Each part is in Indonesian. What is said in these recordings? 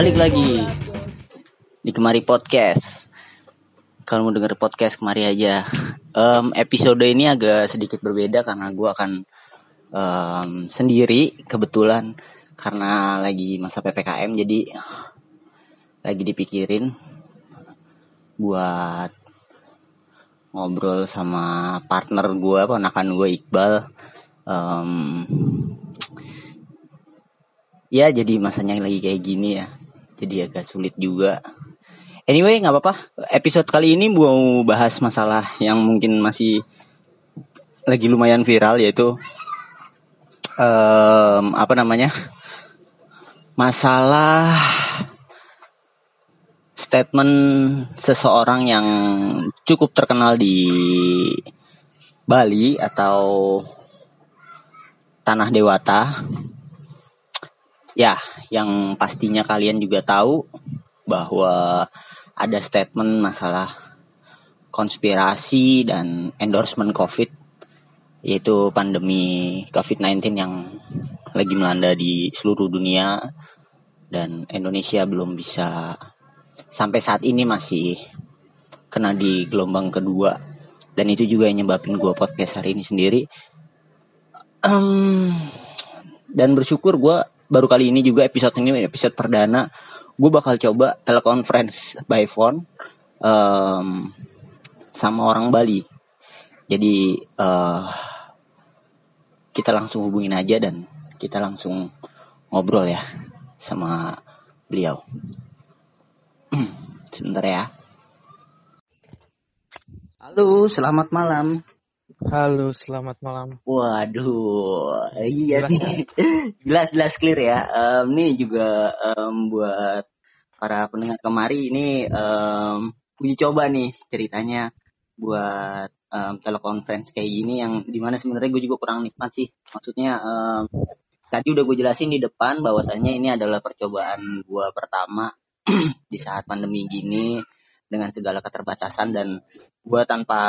Balik lagi di Kemari Podcast. Kalau mau denger podcast kemari aja. Um, episode ini agak sedikit berbeda karena gue akan um, sendiri kebetulan karena lagi masa ppkm jadi lagi dipikirin buat ngobrol sama partner gue, ponakan gue Iqbal. Um, ya jadi masanya lagi kayak gini ya jadi agak sulit juga. Anyway nggak apa-apa. Episode kali ini mau bahas masalah yang mungkin masih lagi lumayan viral yaitu um, apa namanya? Masalah statement seseorang yang cukup terkenal di Bali atau tanah Dewata Ya, yang pastinya kalian juga tahu bahwa ada statement masalah konspirasi dan endorsement COVID yaitu pandemi COVID-19 yang lagi melanda di seluruh dunia dan Indonesia belum bisa sampai saat ini masih kena di gelombang kedua. Dan itu juga yang nyebabin gue podcast hari ini sendiri. Um, dan bersyukur gue baru kali ini juga episode ini episode perdana gue bakal coba telekonferensi by phone um, sama orang Bali. Jadi uh, kita langsung hubungin aja dan kita langsung ngobrol ya sama beliau. Sebentar ya. Halo selamat malam Halo, selamat malam. Waduh, iya jelas, nih, jelas-jelas clear ya. Um, ini juga um, buat para pendengar kemari ini um, uji coba nih ceritanya buat um, telekonferensi kayak gini yang di mana sebenarnya gue juga kurang nikmat sih. Maksudnya um, tadi udah gue jelasin di depan bahwasannya ini adalah percobaan gue pertama di saat pandemi gini dengan segala keterbatasan. Dan gue tanpa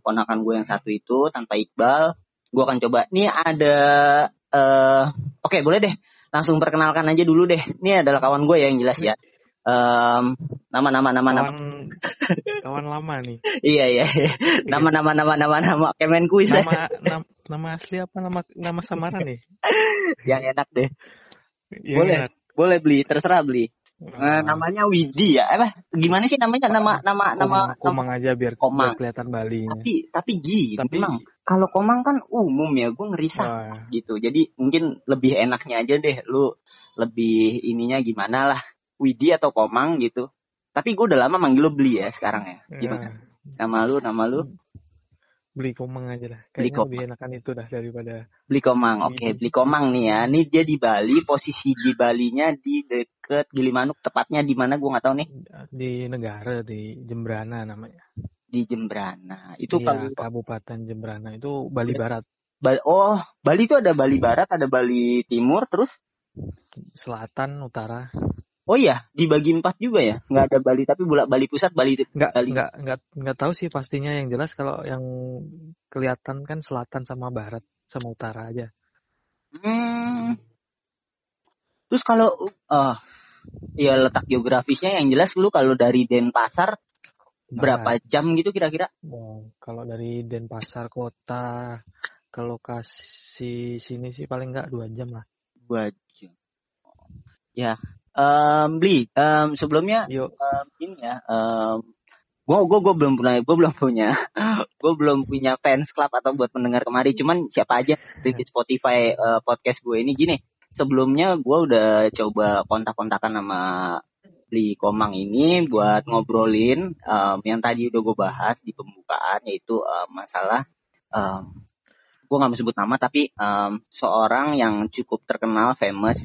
ponakan gue yang satu itu tanpa Iqbal gue akan coba ini ada uh, oke okay, boleh deh langsung perkenalkan aja dulu deh. Ini adalah kawan gue ya yang jelas ya. Um, nama nama nama kawan, nama. Kawan lama nih. Iya iya. Nama nama nama nama nama kemen kuis. Nama, nama nama asli apa? Nama nama samaran nih? Yang enak deh. Yang boleh enak. boleh beli terserah beli Uh, namanya Widi ya, eh gimana sih namanya nama nama nama Komang, nama, aja biar, Komang. biar kelihatan Bali. Tapi tapi Gi, tapi memang kalau Komang kan umum ya, gue ngerisah Wah. gitu. Jadi mungkin lebih enaknya aja deh, lu lebih ininya gimana lah, Widi atau Komang gitu. Tapi gue udah lama manggil lu beli ya sekarang ya, gimana? Ya. Nama lu, nama lu? Beli komang aja lah. Kayaknya beli komang. lebih enakan itu dah daripada beli komang. Oke, okay, beli komang nih ya. Ini dia di Bali, posisi di Balinya di deket Gilimanuk, tepatnya di mana gue nggak tahu nih. Di negara di Jembrana namanya. Di Jembrana. Itu iya, Kabupaten Jembrana itu Bali Barat. Bali, oh, Bali itu ada Bali Barat, ada Bali Timur, terus selatan, utara. Oh iya, dibagi empat juga ya? Nggak ada Bali, tapi bolak Bali pusat, Bali nggak, Bali. Nggak, nggak, nggak tahu sih pastinya yang jelas kalau yang kelihatan kan selatan sama barat sama utara aja. Hmm. Terus kalau, uh, ya letak geografisnya yang jelas lu kalau dari Denpasar berapa jam gitu kira-kira? Oh, kalau dari Denpasar kota ke lokasi sini sih paling nggak dua jam lah. Dua jam. Ya, um, beli um, sebelumnya Yuk. Um, ini ya um, gue gue gue belum punya gue belum punya gue belum punya fans club atau buat pendengar kemari. Cuman siapa aja di Spotify uh, podcast gue ini. Gini sebelumnya gue udah coba kontak-kontakan sama beli Komang ini buat ngobrolin um, yang tadi udah gue bahas di pembukaan yaitu um, masalah um, gue nggak mau sebut nama tapi um, seorang yang cukup terkenal famous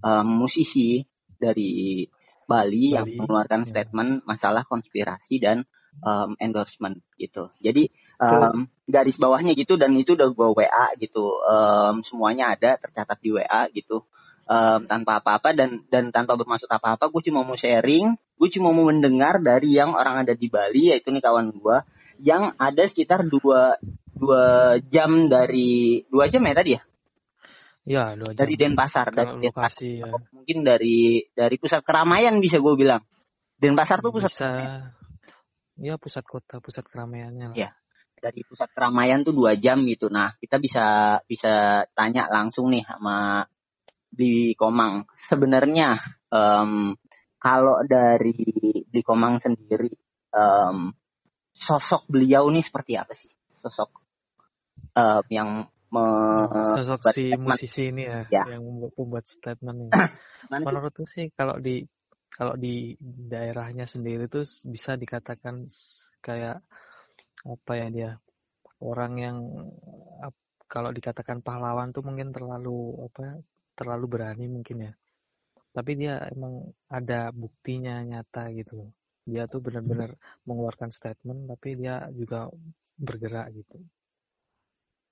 um, musisi dari Bali, Bali. yang mengeluarkan ya. statement masalah konspirasi dan um, endorsement gitu. Jadi um, garis bawahnya gitu dan itu udah gue WA gitu. Um, semuanya ada tercatat di WA gitu. Um, tanpa apa-apa dan dan tanpa bermaksud apa-apa, gue cuma mau sharing, gue cuma mau mendengar dari yang orang ada di Bali yaitu nih kawan gue yang ada sekitar dua dua jam dari dua jam ya tadi ya Ya, dua jam. dari Denpasar dari Kalau Denpasar lokasi ya. mungkin dari dari pusat keramaian bisa gue bilang Denpasar tuh pusat Bisa. Ya pusat kota, pusat keramaiannya lah. Iya. dari pusat keramaian tuh dua jam gitu. Nah kita bisa bisa tanya langsung nih sama di Komang. Sebenarnya em, kalau dari di Komang sendiri em, sosok beliau nih seperti apa sih? Sosok em, yang me- Sosok si statement. musisi ini ya, Ya. yang membuat, statement ini. Menurutku sih kalau di kalau di daerahnya sendiri tuh bisa dikatakan kayak apa ya dia orang yang kalau dikatakan pahlawan tuh mungkin terlalu apa ya, terlalu berani mungkin ya. Tapi dia emang ada buktinya nyata gitu. Dia tuh benar-benar mengeluarkan statement tapi dia juga bergerak gitu.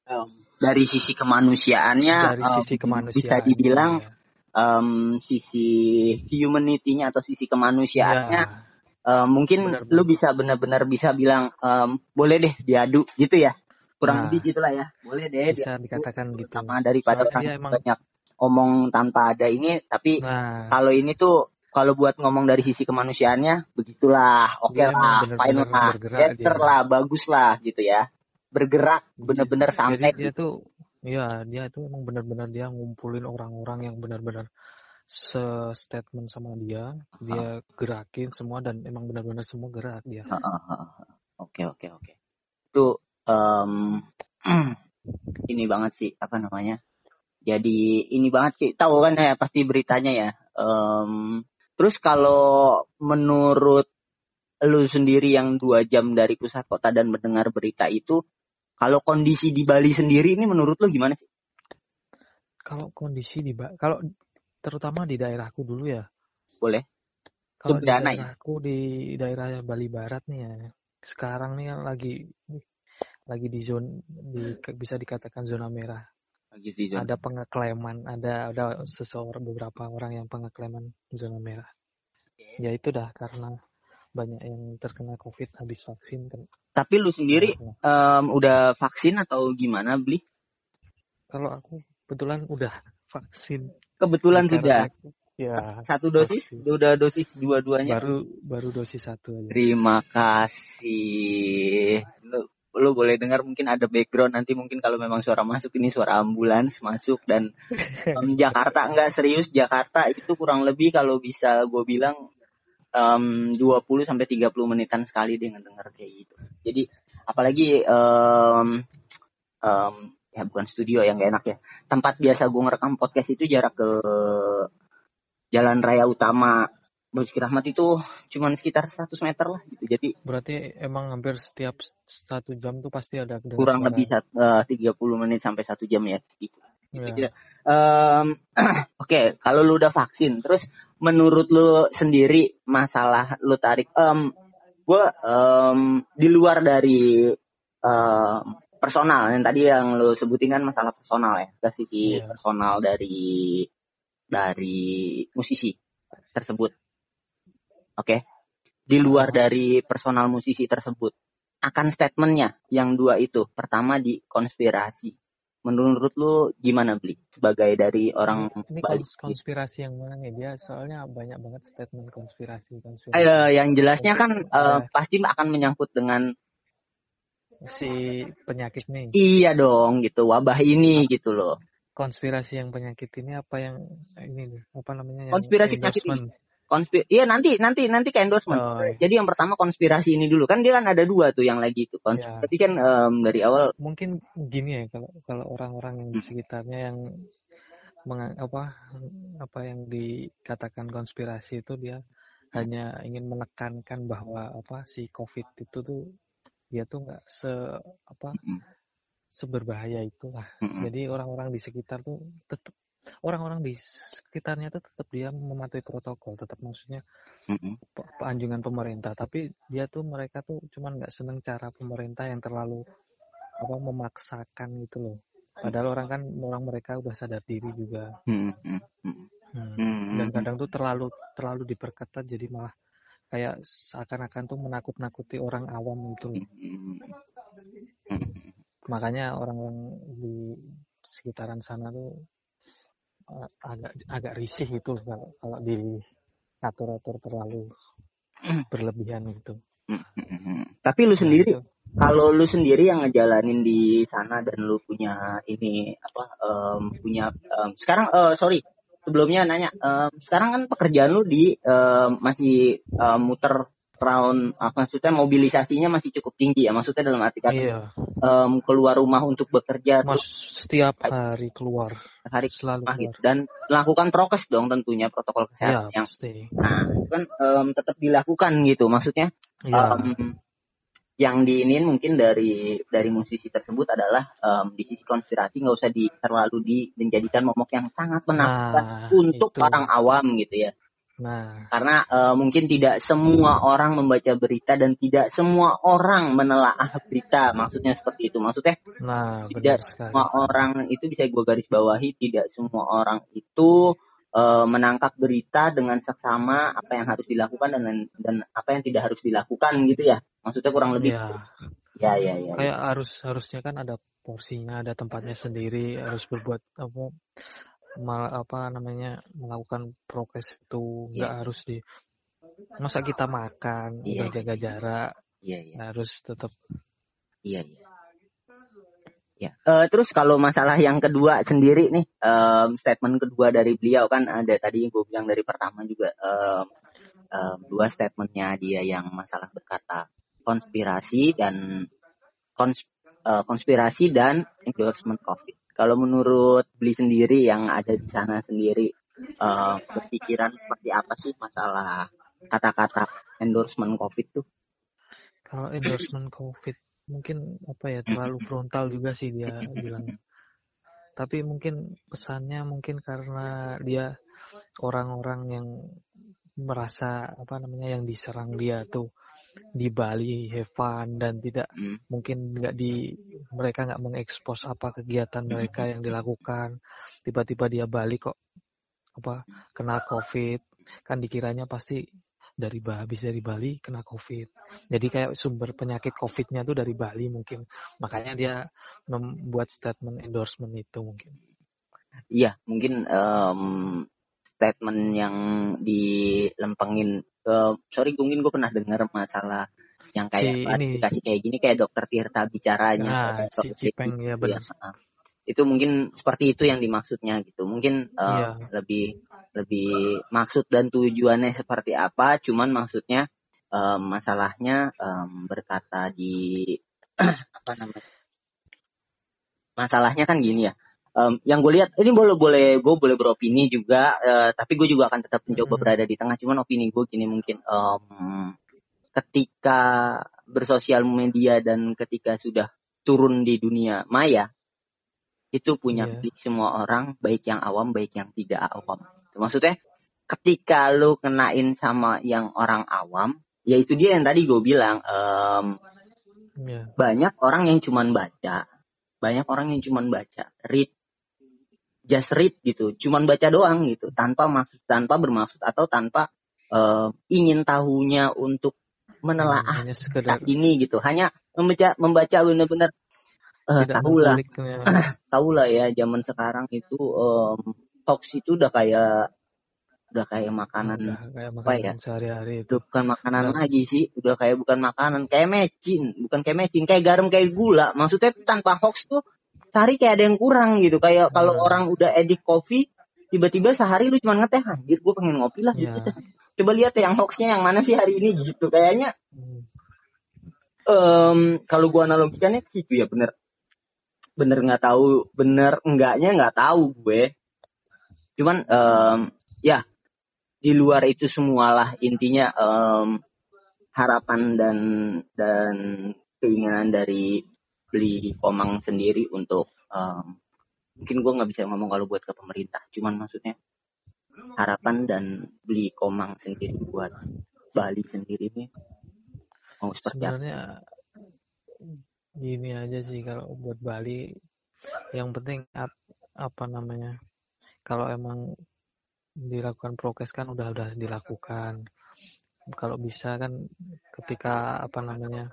Em, dari sisi kemanusiaannya Dari sisi kemanusiaan bisa dibilang ya. em, sisi humanity-nya atau sisi kemanusiaannya Ya, em, mungkin Benar, lu bisa benar-benar bisa bilang em, boleh deh diadu gitu ya. Kurang Nah. lebih gitulah ya. Boleh deh bisa dikatakan gitu. sama daripada orang emang banyak omong tanpa ada ini tapi nah. kalau ini tuh kalau buat ngomong dari sisi kemanusiaannya begitulah. Oke Dia emang lah. fine lah better lah bagus lah gitu ya bergerak bener-bener Jadi sampai dia tuh ya dia tuh emang benar-benar dia ngumpulin orang-orang yang benar-benar se-statement sama dia, dia gerakin semua dan emang benar-benar semua gerak dia. Oke oke oke. Itu ini banget sih apa namanya? Jadi ini banget sih. Tahu kan ya pasti beritanya ya. Em, terus kalau menurut lu sendiri yang dua jam dari pusat kota dan mendengar berita itu, kalau kondisi di Bali sendiri ini menurut lu gimana sih? Kalau kondisi di Ba- kalau terutama di daerahku dulu ya. Boleh. Kalau di ya? daerahku di daerah Bali Barat nih ya. Sekarang nih yang lagi lagi di zona di bisa dikatakan zona merah. Lagi sih, Jon. Ada pengeklaman, ada ada seseorang beberapa orang yang pengeklaman zona merah. Ya itu dah karena banyak yang terkena COVID habis vaksin kan. Tapi lu sendiri em, udah vaksin atau gimana beli? Kalau aku kebetulan udah vaksin. Kebetulan Karena- sudah. Ya, Satu dosis, vaksin. udah dosis dua-duanya. baru baru dosis satu aja. Terima kasih. Lu, lu boleh dengar mungkin ada background nanti mungkin kalau memang suara masuk ini suara ambulans masuk dan em, Jakarta enggak serius Jakarta itu kurang lebih kalau bisa gue bilang em, 20 sampai 30 menitan sekali dia ngedenger kayak gitu. Jadi apalagi em, em, ya bukan studio yang gak enak ya. Tempat biasa gue ngerekam podcast itu jarak ke jalan raya utama Bukit Rahmat itu cuman sekitar 100 meter lah gitu. Jadi Berarti emang hampir setiap satu jam tuh pasti ada dengar kurang suara. lebih sat- eh, 30 menit sampai satu jam ya. Gitu. Gitu. Em, Oke, kalau lu udah vaksin, terus menurut lu sendiri masalah lu tarik, em gue di luar dari em, personal yang tadi yang lu sebutin kan masalah personal ya, ke sisi Iya. personal dari dari musisi tersebut. Oke, di luar dari personal musisi tersebut, akan statementnya yang dua itu, pertama di konspirasi. Menurut lu gimana beli sebagai dari orang Ini Bali? kons- konspirasi yang mana nih dia? Soalnya banyak banget statement konspirasi konspirasi. Eh, yang jelasnya kan eh, Eh. pasti akan menyangkut dengan si penyakit nih. iya dong gitu wabah ini gitu loh. Konspirasi yang penyakit ini apa yang ini apa namanya yang Konspirasi penyakit. Konspir iya nanti nanti nanti ke endorsement. Oh, iya. Jadi yang pertama konspirasi ini dulu kan dia kan ada dua tuh yang lagi itu. Kons- Ya. Kan em, dari awal mungkin gini ya kalau kalau orang-orang yang di Hmm. sekitarnya yang menga- apa apa yang dikatakan konspirasi itu dia hanya ingin menekankan bahwa apa si covid itu tuh dia tuh nggak se apa Mm-mm. seberbahaya itulah Mm-mm. jadi orang-orang di sekitar tuh tetap orang-orang di sekitarnya tuh tetap dia mematuhi protokol tetap maksudnya Mm-mm. pe- anjungan pemerintah tapi dia tuh mereka tuh cuman nggak seneng cara pemerintah yang terlalu apa memaksakan gitu loh padahal orang kan orang mereka udah sadar diri juga. Hmm. Mm-mm. dan kadang tuh terlalu terlalu diperketat jadi malah kayak seakan-akan tuh menakut-nakuti orang awam gitu loh makanya orang-orang di sekitaran sana tuh uh, agak agak risih itu kalau kalau di atur-atur terlalu berlebihan gitu. Tapi lu sendiri, kalau lu sendiri yang ngejalanin di sana dan lu punya ini apa um, punya um, sekarang uh, sorry sebelumnya nanya um, sekarang kan pekerjaan lu di um, masih um, muter round apa maksudnya mobilisasinya masih cukup tinggi ya maksudnya dalam arti kata iya. um, keluar rumah untuk bekerja Mas, tuh, setiap hari keluar hari selalu keluar. Gitu. dan melakukan prokes dong tentunya protokol kesehatan iya, yang pasti. nah itu kan um, tetap dilakukan gitu maksudnya iya. um, yang diinin mungkin dari dari musisi tersebut adalah um, di sisi konspirasi nggak usah di, terlalu di, menjadikan momok yang sangat menakutkan nah, untuk itu. orang awam gitu ya Nah, karena uh, mungkin tidak semua orang membaca berita dan tidak semua orang menelaah berita, maksudnya seperti itu. Maksudnya nah, tidak semua orang itu bisa gue garis bawahi, tidak semua orang itu uh, menangkap berita dengan seksama apa yang harus dilakukan dan dan apa yang tidak harus dilakukan gitu ya. Maksudnya kurang lebih. Ya. Ya, ya, ya. Kayak harus harusnya kan ada porsinya, ada tempatnya sendiri, harus berbuat apa mal, apa namanya melakukan prokes itu nggak yeah. harus di masa kita makan yeah. udah jaga jarak yeah, yeah. harus tetap iya yeah, iya Ya. Uh, terus kalau masalah yang kedua sendiri nih, um, statement kedua dari beliau kan ada tadi gue bilang dari pertama juga um, um, dua statementnya dia yang masalah berkata konspirasi dan kons, uh, konspirasi dan endorsement COVID. Kalau menurut beli sendiri yang ada di sana sendiri, uh, seperti apa sih masalah kata-kata endorsement COVID tuh? Kalau endorsement COVID mungkin apa ya terlalu frontal juga sih dia bilang. Tapi mungkin pesannya mungkin karena dia orang-orang yang merasa apa namanya yang diserang dia tuh di Bali have fun dan tidak hmm. mungkin nggak di mereka nggak mengekspos apa kegiatan hmm. mereka yang dilakukan. Tiba-tiba dia balik kok apa kena covid. Kan dikiranya pasti dari habis dari Bali kena covid. Jadi kayak sumber penyakit covidnya tuh dari Bali mungkin. Makanya dia membuat statement endorsement itu mungkin. Iya mungkin um, statement yang dilempengin uh, sorry mungkin gue pernah dengar masalah yang kayak si kasih kayak gini kayak dokter Tirta bicaranya. Nah, si Cipeng ya benar ya. itu mungkin seperti itu yang dimaksudnya gitu. Mungkin uh, ya. lebih lebih maksud dan tujuannya seperti apa cuman maksudnya um, masalahnya um, berkata di apa namanya? Masalahnya kan gini ya um, yang gue lihat ini boleh boleh gue boleh beropini juga uh, tapi gue juga akan tetap mencoba hmm. berada di tengah cuman opini gue gini mungkin um, ketika bersosial media dan ketika sudah turun di dunia maya itu punya yeah. semua orang baik yang awam baik yang tidak awam maksudnya ketika lu kenain sama yang orang awam ya itu dia yang tadi gue bilang um, yeah. banyak orang yang cuman baca banyak orang yang cuman baca read just read gitu, cuman baca doang gitu, tanpa maksud, tanpa bermaksud atau tanpa uh, ingin tahunya untuk menelaah hanya sekedar ini gitu, hanya membaca membaca benar-benar uh, tahulah, tahulah ya zaman sekarang itu um, hoax itu udah kayak udah kayak makanan udah kayak makanan apa ya? sehari-hari itu bukan makanan udah. lagi sih udah kayak bukan makanan kayak mecin. Bukan kayak mecin kayak garam kayak gula. Maksudnya tanpa hoax tuh sehari kayak ada yang kurang gitu. Kayak kalau hmm. orang udah edik kopi tiba-tiba sehari lu cuma ngeteh anjir gue pengen ngopi lah yeah. gitu coba lihat ya yang hoaxnya yang mana sih hari ini gitu. Kayaknya um, kalau gue analogikannya gitu ya bener. Bener nggak tahu bener enggaknya nggak tahu gue. Cuman um, ya di luar itu semualah intinya um, harapan dan dan keinginan dari beli komang sendiri untuk um, mungkin gue nggak bisa ngomong kalau buat ke pemerintah. Cuman maksudnya harapan dan beli komang sendiri buat Bali sendiri nih mau seperti sebenarnya gini aja sih kalau buat Bali. Yang penting ap, apa namanya kalau emang dilakukan prokes kan udah udah dilakukan. Kalau bisa kan ketika apa namanya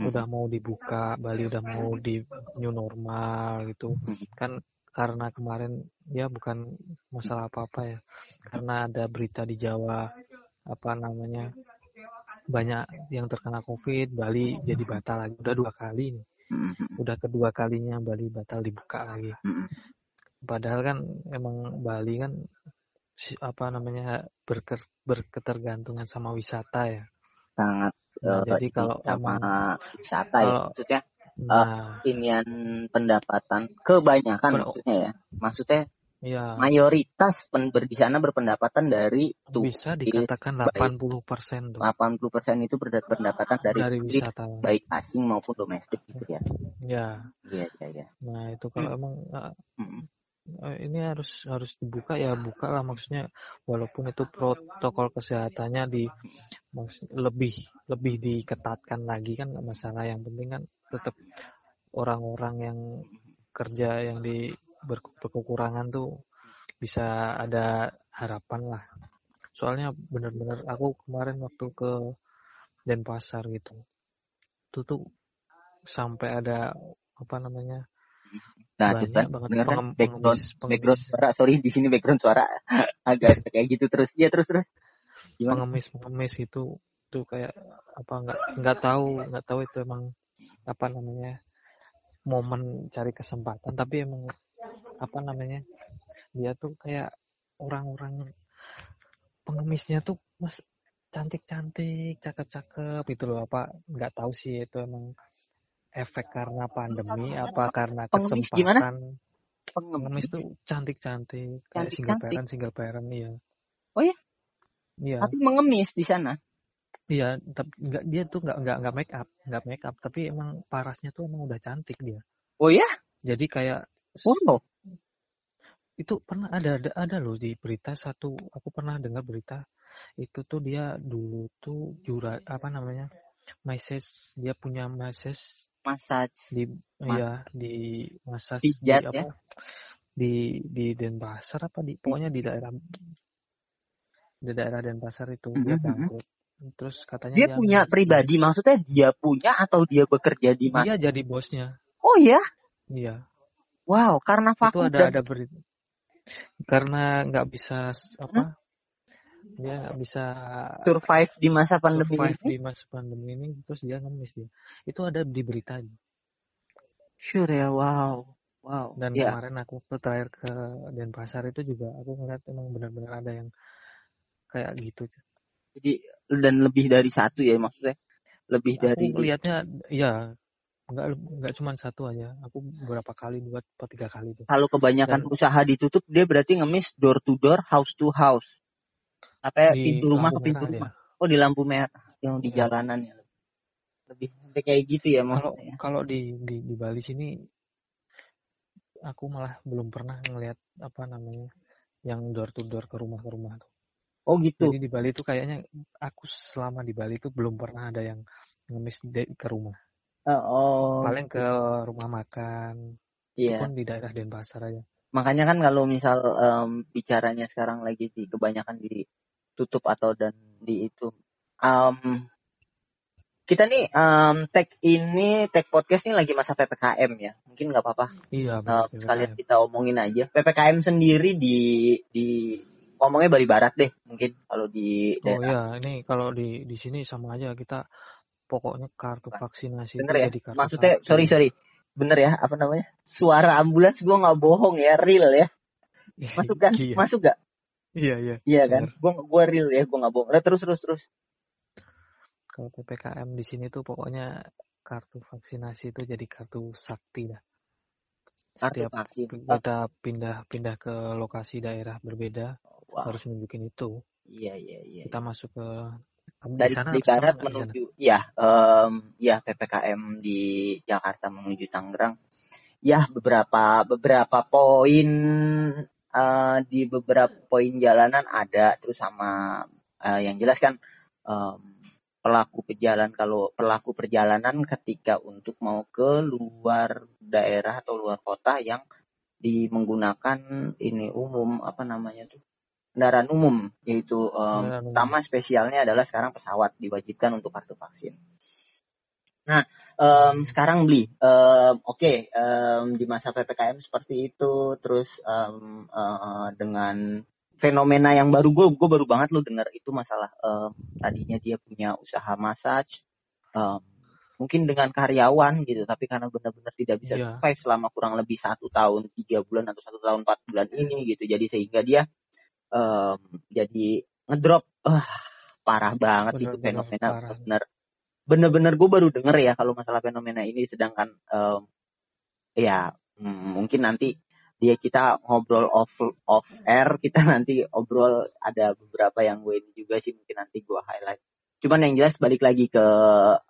hmm. udah mau dibuka Bali udah mau di new normal gitu hmm. kan karena kemarin ya bukan masalah apa-apa ya. Karena ada berita di Jawa apa namanya banyak yang terkena COVID, Bali jadi batal lagi. Udah dua kali nih. Udah kedua kalinya Bali batal dibuka lagi. Padahal kan emang Bali kan apa namanya berke, berketergantungan sama wisata ya. Sangat. Nah, uh, jadi kalau sama wisata ya maksudnya nah, uh, inian pendapatan kebanyakan maksudnya ya. Maksudnya Ya. Mayoritas pen, di sana berpendapatan dari tuh, bisa dikatakan 80 persen. 80 persen itu berpendapatan dari, dari wisata baik asing maupun domestik gitu ya. Ya. Iya iya ya. Nah itu kalau hmm. emang hmm. Ini harus harus dibuka ya buka lah maksudnya walaupun itu protokol kesehatannya di lebih lebih diketatkan lagi kan masalah yang penting kan tetap orang-orang yang kerja yang di berkekurangan tuh bisa ada harapan lah. Soalnya bener-bener aku kemarin waktu ke Denpasar gitu, itu tuh sampai ada apa namanya Nah, banyak kita banget dengar kan background, pengemis, background suara, sorry di sini background suara agak kayak gitu terus. Iya terus terus. Gimana? Pengemis pengemis itu tuh kayak apa nggak nggak tahu nggak tahu itu emang apa namanya momen cari kesempatan tapi emang apa namanya dia tuh kayak orang-orang pengemisnya tuh mas cantik-cantik cakep-cakep itu loh apa nggak tahu sih itu emang efek karena pandemi apa karena pengemis kesempatan? Gimana? pengemis, pengemis tuh cantik-cantik kayak single parent single parent iya. Oh ya? Iya. Tapi mengemis di sana? Iya tapi nggak dia tuh nggak nggak nggak make up nggak make up tapi emang parasnya tuh emang udah cantik dia. Oh ya? Jadi kayak oh itu pernah ada ada ada loh di berita satu aku pernah dengar berita itu tuh dia dulu tuh jura apa namanya message dia punya message massage di Mas ya di massage di apa ya? di di Denpasar apa di pokoknya di daerah di daerah Denpasar itu mm -hmm. dia bangkrut terus katanya dia, dia punya pribadi maksudnya dia punya atau dia bekerja di mana dia jadi bosnya oh ya iya wow karena fakta itu ada dan... ada berita karena nggak bisa apa hmm? Dia nggak bisa survive di masa pandemi survive ini? di masa pandemi ini terus dia ngemis dia itu ada di berita sure ya wow wow dan yeah. kemarin aku ke terakhir ke Denpasar itu juga aku ngeliat emang benar-benar ada yang kayak gitu jadi dan lebih dari satu ya maksudnya lebih aku dari lihatnya ya Enggak enggak cuma satu aja. Aku beberapa kali buat atau tiga kali tuh. Kalau kebanyakan Dan, usaha ditutup dia berarti ngemis door to door, house to house. Apa ya, pintu rumah ke pintu rumah. Dia. Oh di lampu merah yang di ya. jalanan ya. Lebih sampai kayak gitu ya. Kalau kalau di, di di Bali sini aku malah belum pernah ngelihat apa namanya yang door to door ke rumah ke rumah tuh. Oh gitu. Jadi di Bali itu kayaknya aku selama di Bali itu belum pernah ada yang ngemis ke rumah. Oh. Paling ke rumah makan. Iya. Yeah. pun di daerah Denpasar aja. Makanya kan kalau misal um, bicaranya sekarang lagi di kebanyakan ditutup atau dan di itu. Um, kita nih um, tag ini tag podcast ini lagi masa ppkm ya. Mungkin nggak apa-apa. Iya uh, sekalian kita omongin aja. Ppkm sendiri di di ngomongnya Bali Barat deh mungkin kalau di oh iya ini kalau di di sini sama aja kita pokoknya kartu vaksinasi bener ya? kartu maksudnya kartu. sorry sorry. Bener ya apa namanya? Suara ambulans gue nggak bohong ya real ya. Masuk kan? Iya. masuk gak iya iya. Iya kan? Gue gue real ya gue nggak bohong. Terus terus terus. Kalau ppkm di sini tuh pokoknya kartu vaksinasi itu jadi kartu sakti dah. Setiap vaksin. kita pindah-pindah ke lokasi daerah berbeda wow. harus nunjukin itu. Iya iya iya kita masuk ke dari sana di barat menuju ya um, ya ppkm di Jakarta menuju Tangerang. Ya beberapa beberapa poin uh, di beberapa poin jalanan ada terus sama uh, yang jelas kan um, pelaku perjalanan kalau pelaku perjalanan ketika untuk mau ke luar daerah atau luar kota yang di menggunakan ini umum apa namanya tuh kendaraan umum yaitu um, pertama spesialnya adalah sekarang pesawat diwajibkan untuk kartu vaksin. Nah, um, sekarang beli. Um, Oke, okay, um, di masa ppkm seperti itu, terus um, uh, dengan fenomena yang baru gue, gue baru banget lo denger itu masalah um, tadinya dia punya usaha massage, um, mungkin dengan karyawan gitu, tapi karena benar-benar tidak bisa yeah. survive selama kurang lebih satu tahun tiga bulan atau satu tahun empat bulan ini gitu, jadi sehingga dia um, jadi ngedrop, uh, parah banget bener, itu fenomena benar bener-bener gue baru denger ya kalau masalah fenomena ini sedangkan um, ya mungkin nanti dia kita ngobrol off off air kita nanti obrol ada beberapa yang gue ini juga sih mungkin nanti gue highlight. Cuman yang jelas balik lagi ke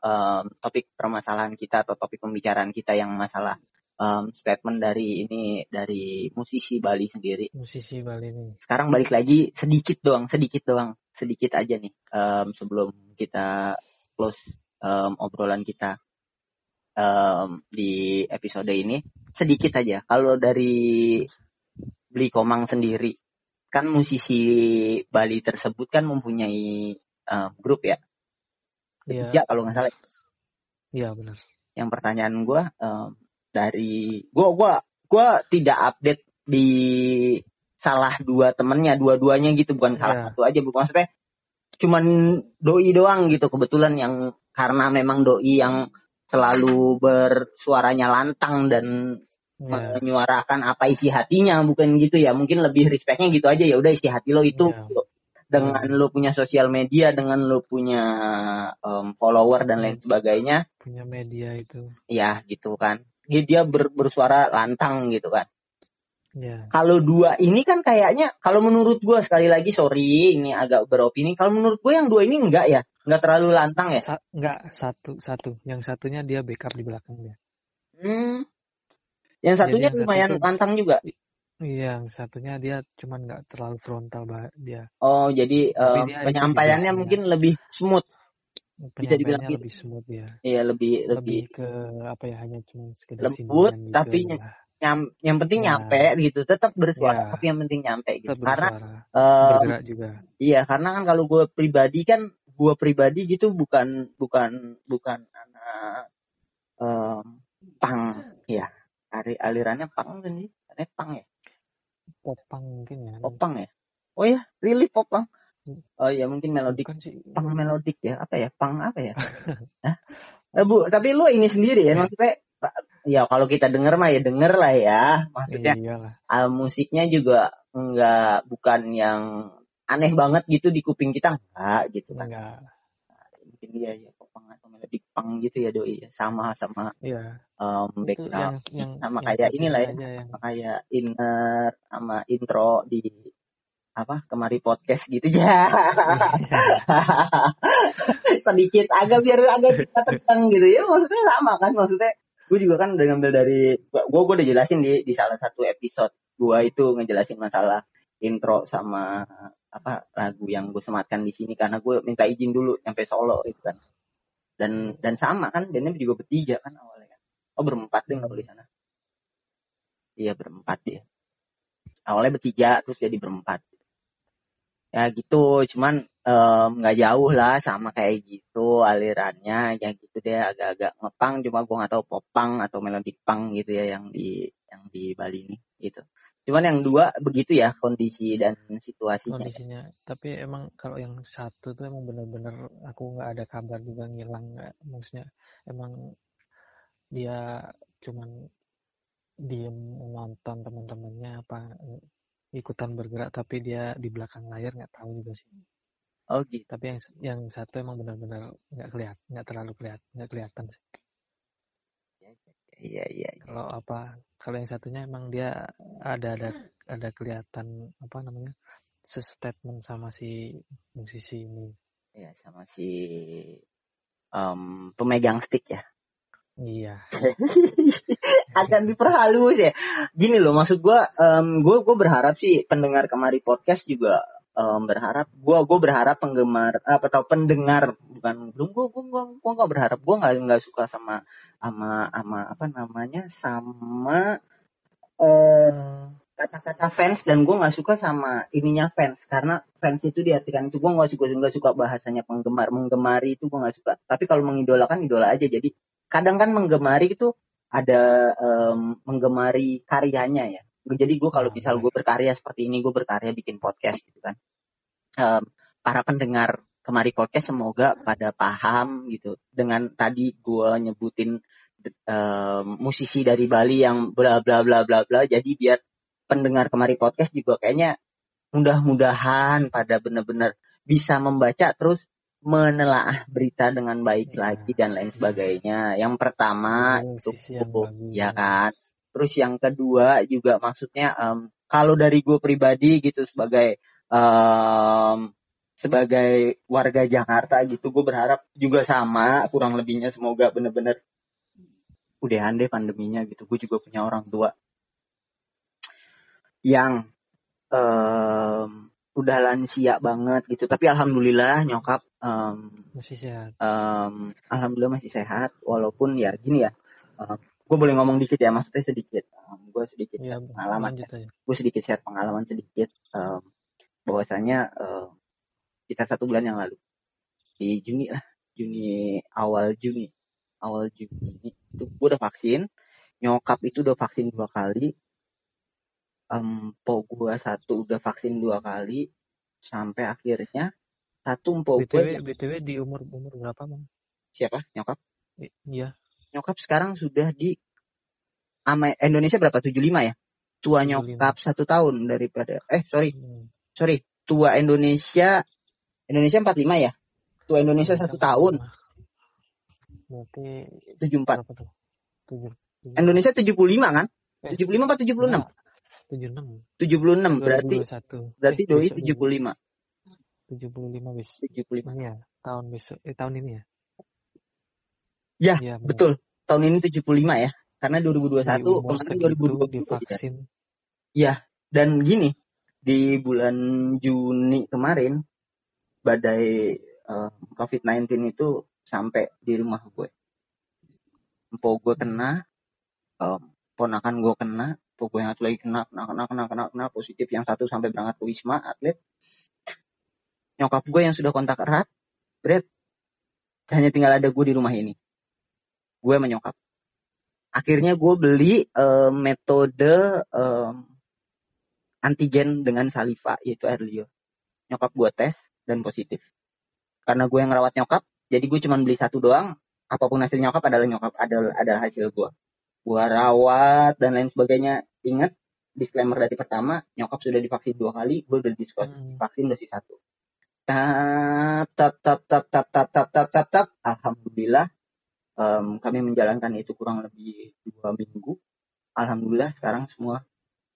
um, topik permasalahan kita atau topik pembicaraan kita yang masalah um, statement dari ini dari musisi Bali sendiri. Musisi Bali ini. Sekarang balik lagi sedikit doang sedikit doang sedikit aja nih um, sebelum kita close um, obrolan kita um, di episode ini sedikit aja. Kalau dari Beli Komang sendiri, kan musisi Bali tersebut kan mempunyai um, grup ya. Iya. Ya kalau nggak salah. Iya benar. Yang pertanyaan gue um, dari gue gue gue tidak update di salah dua temennya dua-duanya gitu bukan salah yeah. satu aja bukan maksudnya cuman doi doang gitu kebetulan yang karena memang doi yang selalu bersuaranya lantang dan yeah. menyuarakan apa isi hatinya bukan gitu ya. Mungkin lebih respectnya gitu aja. Ya udah isi hati lo itu. Yeah. Dengan yeah. lo punya sosial media dengan lo punya um, follower dan lain sebagainya. Punya media itu. Ya gitu kan. Dia ber, bersuara lantang gitu kan Yeah. Kalau dua ini kan kayaknya kalau menurut gue sekali lagi sorry ini agak beropini. Kalau menurut gue yang dua ini enggak ya, enggak terlalu lantang ya? Sa enggak satu satu. Yang satunya dia backup di belakang dia. Hmm. Yang satunya yang lumayan satu lantang juga. Iya, yang satunya dia cuman nggak terlalu frontal dia. Oh, jadi uh, penyampaiannya mungkin ya. lebih smooth. Bisa dibilang gitu. lebih smooth ya. Iya, lebih lebih, lebih ke apa ya hanya cuma sekedar lembut gitu tapi nyam, yang penting ya. nyampe gitu. Tetap bersuara ya. tapi yang penting nyampe gitu. Tetap karena bergerak juga. iya karena kan kalau gue pribadi kan gue pribadi gitu bukan bukan bukan anak um, pang. Ya Ari, alirannya pang kan sih? Pang ya? Popang mungkin ya. Popang ya? Oh ya really popang. Oh ya mungkin melodik. Kan sih. Pang melodik ya? Apa ya? Pang apa ya? Eh, bu tapi lu ini sendiri ya maksudnya ya kalau kita denger mah ya denger lah ya. Maksudnya al musiknya juga enggak bukan yang aneh banget gitu di kuping kita enggak gitu kan. Enggak mungkin dia ya popang atau melodi pang gitu ya doi ya. Sama sama iya. um, background. yang, yang, sama yang kayak inilah ya yang... sama kayak inner sama intro di apa kemari podcast gitu ya sedikit agak biar agak kita tegang gitu ya maksudnya sama kan maksudnya gue juga kan udah ngambil dari gue gue udah jelasin di di salah satu episode gue itu ngejelasin masalah intro sama apa lagu yang gue sematkan di sini karena gue minta izin dulu sampai Solo itu kan. Dan dan sama kan dan juga bertiga kan awalnya kan. Oh berempat deh kalau di sana. Iya berempat dia. Awalnya bertiga terus jadi berempat ya gitu cuman nggak um, jauh lah sama kayak gitu alirannya. Ya gitu deh agak-agak ngepang cuma gue nggak tahu popang atau melodi pang gitu ya yang di yang di Bali ini gitu. Cuman yang dua begitu ya kondisi dan situasinya. Kondisinya. Tapi emang kalau yang satu tuh emang bener-bener aku nggak ada kabar juga ngilang nggak. Maksudnya emang dia cuman diem nonton teman-temannya apa ikutan bergerak tapi dia di belakang layar nggak tahu juga sih Oh gitu. Tapi yang yang satu emang benar-benar nggak kelihatan, nggak terlalu kelihatan, nggak kelihatan sih. Iya iya. iya. Kalau apa? Kalau yang satunya emang dia ada ada ada kelihatan apa namanya? statement sama si musisi ini. Iya sama si um, pemegang stick ya. Iya. Akan diperhalus ya. Gini loh, maksud gue, um, gue gue berharap sih pendengar kemari podcast juga um, berharap. Gue gue berharap penggemar apa atau pendengar bukan belum gue gue gue gue nggak berharap. Gue nggak nggak suka sama sama sama apa namanya sama kata kata-kata fans dan gue nggak suka sama ininya fans. Karena fans itu diartikan itu gue nggak suka nggak suka bahasanya penggemar. Menggemari itu gue nggak suka. Tapi kalau mengidolakan idola aja. Jadi kadang kan menggemari itu ada um, menggemari karyanya ya. Jadi gue kalau ah, misal gue berkarya seperti ini gue berkarya bikin podcast gitu kan. Um, para pendengar kemari podcast semoga pada paham gitu. Dengan tadi gue nyebutin um, musisi dari Bali yang bla bla bla bla bla jadi biar pendengar kemari podcast juga kayaknya mudah-mudahan pada benar-benar bisa membaca terus menelaah berita dengan baik ya. lagi dan lain sebagainya. Yang pertama oh, itu ya kan. Terus yang kedua juga maksudnya um, kalau dari gue pribadi gitu sebagai um, sebagai warga Jakarta gitu gue berharap juga sama kurang lebihnya semoga bener-bener udah deh pandeminya gitu gue juga punya orang tua yang um, udah lansia banget gitu. Tapi alhamdulillah nyokap um, masih sehat. um, alhamdulillah masih sehat. Walaupun ya gini ya um, gue boleh ngomong dikit ya maksudnya sedikit. Um, gue sedikit ya, pengalaman ya. gue sedikit share pengalaman sedikit um, bahwasanya um, kita satu bulan yang lalu. Di Juni lah. Juni awal Juni. Awal Juni itu gue udah vaksin. Nyokap itu udah vaksin dua kali um, po gue satu udah vaksin dua kali sampai akhirnya satu po btw gue btw di umur umur berapa bang siapa nyokap iya nyokap sekarang sudah di ama Indonesia berapa tujuh lima ya tua nyokap satu tahun daripada eh sorry hmm. sorry tua Indonesia Indonesia 45 ya? Tua Indonesia satu tahun. Berarti 74. Indonesia 75 kan? Eh, 75 apa 76? 76. 76 berarti 21. berarti eh, doi 75. 75 bis. 75. Iya, tahun besok eh tahun ini ya. Ya, ya betul. Tahun ini 75 ya. Karena 2021 kemarin 2020 divaksin. Ya, dan gini, di bulan Juni kemarin badai uh, eh, COVID-19 itu sampai di rumah gue. Empo gue kena, um, ponakan gue kena, gue yang satu lagi kena, kena, kena, kena, kena, kena, positif. Yang satu sampai berangkat ke Wisma, atlet. Nyokap gue yang sudah kontak erat, Brad, hanya tinggal ada gue di rumah ini. Gue menyokap. Akhirnya gue beli uh, metode um, antigen dengan saliva, yaitu air liur. Nyokap gue tes, dan positif. Karena gue yang ngerawat nyokap, jadi gue cuma beli satu doang. Apa pun hasil nyokap adalah nyokap adalah adalah hasil gue. Gue rawat dan lain sebagainya. Ingat disclaimer dari pertama, nyokap sudah divaksin dua kali, gue udah diskon hmm. vaksin dosis satu. Tap tap tap tap tap tap tap tap tap tap. Alhamdulillah um, kami menjalankan itu kurang lebih dua minggu. Alhamdulillah sekarang semua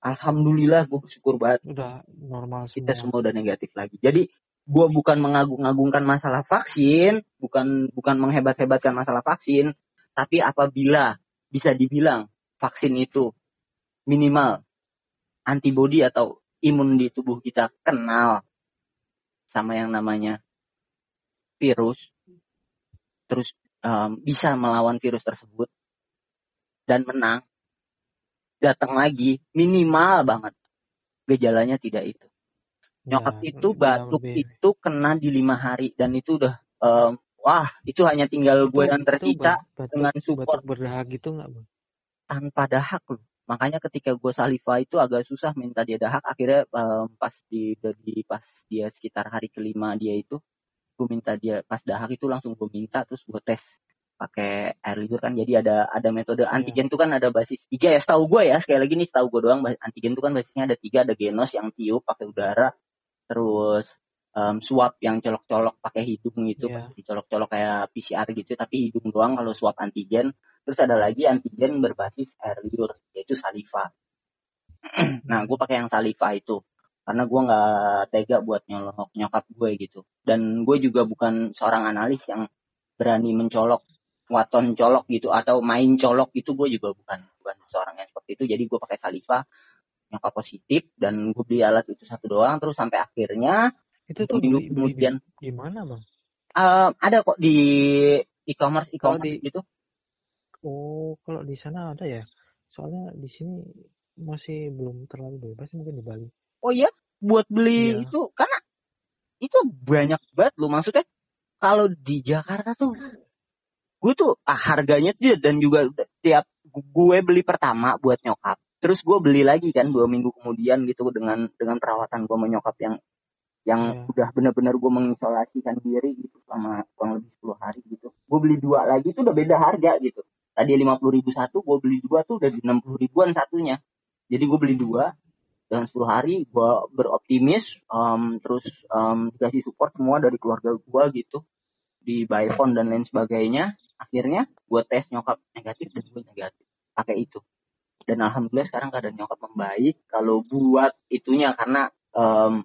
Alhamdulillah gue bersyukur banget. Udah normal semua. Kita semua udah negatif lagi. Jadi gue bukan mengagung-agungkan masalah vaksin, bukan bukan menghebat-hebatkan masalah vaksin, tapi apabila bisa dibilang vaksin itu minimal antibodi atau imun di tubuh kita kenal sama yang namanya virus, terus um, bisa melawan virus tersebut dan menang, datang lagi minimal banget. Gejalanya tidak itu. Nyokap ya, itu batuk lebih. itu kena di lima hari dan itu udah um, wah itu hanya tinggal gue dan tersita dengan support. berdahak gitu nggak bang? Tanpa dahak loh makanya ketika gue saliva itu agak susah minta dia dahak akhirnya um, pas di, di pas dia sekitar hari kelima dia itu gue minta dia pas dahak itu langsung gue minta terus gue tes pakai air liur kan jadi ada ada metode iya. antigen itu kan ada basis tiga ya setahu gue ya sekali lagi nih setahu gue doang antigen itu kan basisnya ada tiga ada genos yang tiup pakai udara terus um, swab yang colok-colok pakai hidung gitu, yeah. dicolok-colok kayak PCR gitu, tapi hidung doang kalau swab antigen. Terus ada lagi antigen berbasis air liur, yaitu saliva. nah, gue pakai yang saliva itu karena gue nggak tega buat nyolok nyokap gue gitu. Dan gue juga bukan seorang analis yang berani mencolok waton colok gitu atau main colok itu gue juga bukan bukan seorang yang seperti itu. Jadi gue pakai saliva nyokap positif dan gue beli alat itu satu doang terus sampai akhirnya itu tuh minggu kemudian di mana bang? Uh, ada kok di e-commerce e-commerce di, gitu. Oh kalau di sana ada ya? Soalnya di sini masih belum terlalu bebas mungkin di Bali. Oh iya, buat beli iya. itu karena itu banyak banget lo maksudnya kalau di Jakarta tuh gue tuh ah, harganya tuh dan juga tiap gue beli pertama buat nyokap terus gue beli lagi kan dua minggu kemudian gitu dengan dengan perawatan gue menyokap yang yang yeah. udah benar-benar gue mengisolasikan diri gitu selama kurang lebih 10 hari gitu. Gue beli dua lagi tuh udah beda harga gitu. Tadi lima puluh ribu satu gue beli dua tuh udah di enam puluh ribuan satunya. Jadi gue beli dua dalam 10 hari gue beroptimis um, terus um, dikasih support semua dari keluarga gue gitu. Di by phone dan lain sebagainya. Akhirnya gue tes nyokap negatif dan gue negatif. Pakai itu. Dan alhamdulillah sekarang keadaan nyokap membaik. Kalau buat itunya karena um,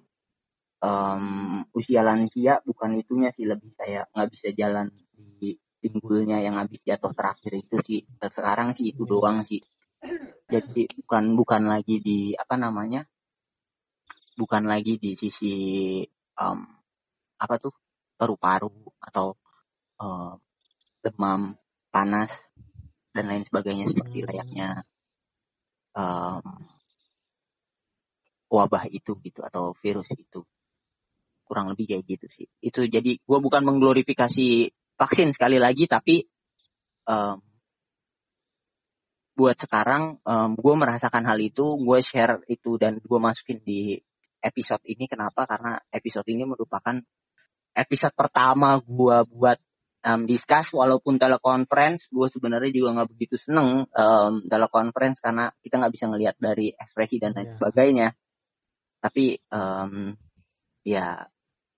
um, usia lansia bukan itunya sih lebih saya nggak bisa jalan di pinggulnya yang habis jatuh terakhir itu sih. Sekarang sih itu doang sih. Jadi bukan bukan lagi di apa namanya bukan lagi di sisi um, apa tuh paru-paru atau uh, demam panas dan lain sebagainya seperti layaknya um, wabah itu gitu atau virus itu kurang lebih kayak gitu sih. Itu jadi gue bukan mengglorifikasi vaksin sekali lagi tapi um, buat sekarang um, gue merasakan hal itu gue share itu dan gue masukin di episode ini. Kenapa? Karena episode ini merupakan episode pertama gue buat um, discuss. Walaupun telekonferensi gue sebenarnya juga nggak begitu seneng um, telekonferensi karena kita nggak bisa ngelihat dari ekspresi dan lain yeah. sebagainya. Tapi um, ya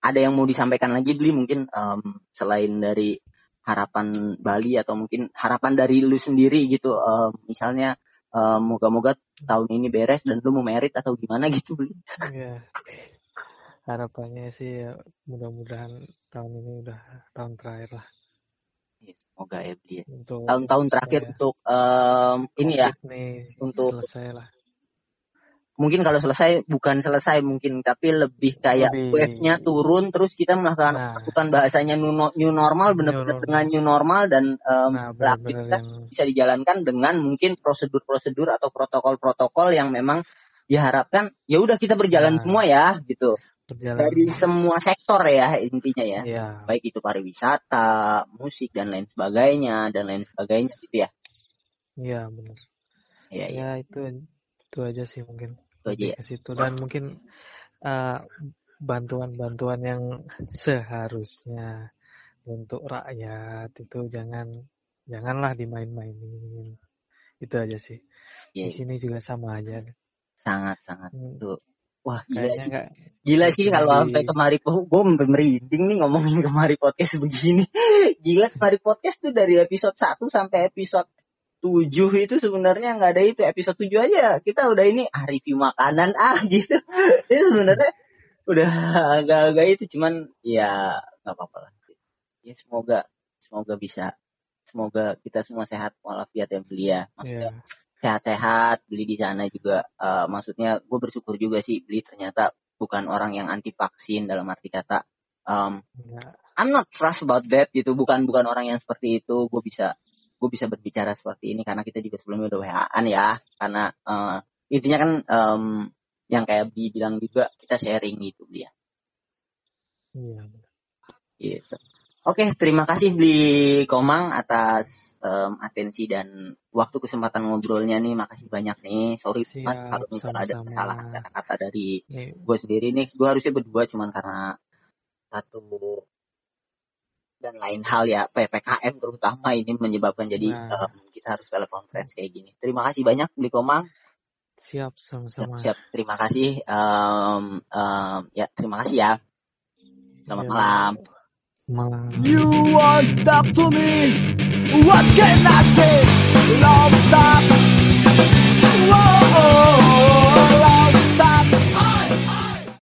ada yang mau disampaikan lagi beli mungkin um, selain dari harapan Bali atau mungkin harapan dari lu sendiri gitu um, misalnya um, moga-moga tahun ini beres dan lu mau merit atau gimana gitu beli yeah. harapannya sih ya mudah-mudahan tahun ini udah tahun terakhir lah. Ya, semoga ya Bli. Ya. Tahun-tahun terakhir ya. untuk um, ini ya. Nih, untuk selesai lah. Mungkin kalau selesai bukan selesai mungkin tapi lebih kayak wave-nya turun terus kita melakukan nah, melakukan bahasanya new, new normal benar-benar dengan new normal dan um, nah, bener yang... bisa dijalankan dengan mungkin prosedur-prosedur atau protokol-protokol yang memang diharapkan ya udah kita berjalan nah, semua ya gitu berjalan. dari semua sektor ya intinya ya. ya. Baik itu pariwisata, musik dan lain sebagainya dan lain sebagainya gitu ya. Iya benar. Iya ya, ya. itu itu aja sih mungkin. Itu aja ya. Ke situ dan mungkin uh, bantuan-bantuan yang seharusnya untuk rakyat itu jangan janganlah dimain-mainin. Itu aja sih. Ya, Di iya. sini juga sama aja. Sangat sangat. Hmm. Tuh Wah gila sih. Gak, gila sih kalau sampai kemari gue merinding nih ngomongin kemari podcast begini. Gila kemari podcast tuh dari episode 1 sampai episode 7 itu sebenarnya nggak ada itu episode 7 aja kita udah ini ah review makanan ah gitu. Ini sebenarnya udah agak-agak itu cuman ya nggak apa-apa lah. Ya semoga semoga bisa semoga kita semua sehat walafiat ya belia. Maksudnya yeah sehat-sehat beli di sana juga uh, maksudnya gue bersyukur juga sih beli ternyata bukan orang yang anti vaksin dalam arti kata um, ya. I'm not trust about that gitu bukan bukan orang yang seperti itu gue bisa gue bisa berbicara seperti ini karena kita juga sebelumnya udah WA-an ya. Karena uh, intinya kan um, yang kayak bilang juga kita sharing gitu dia iya gitu. Oke terima kasih beli Komang atas um, atensi dan waktu kesempatan ngobrolnya nih. Makasih banyak nih. Sorry Siap, mas kalau misalnya ada kesalahan kata-kata dari yeah. gue sendiri nih. Gue harusnya berdua cuman karena satu dan lain hal ya ppkm terutama ini menyebabkan jadi nah. um, kita harus telekonferensi kayak gini. Terima kasih banyak Beli Komang. Siap sama-sama. Siap, siap. Terima kasih. Um, um, ya terima kasih ya. Selamat ya. malam. Malam. You want up to me? What can I say? Love sucks. Whoa, oh, oh, oh,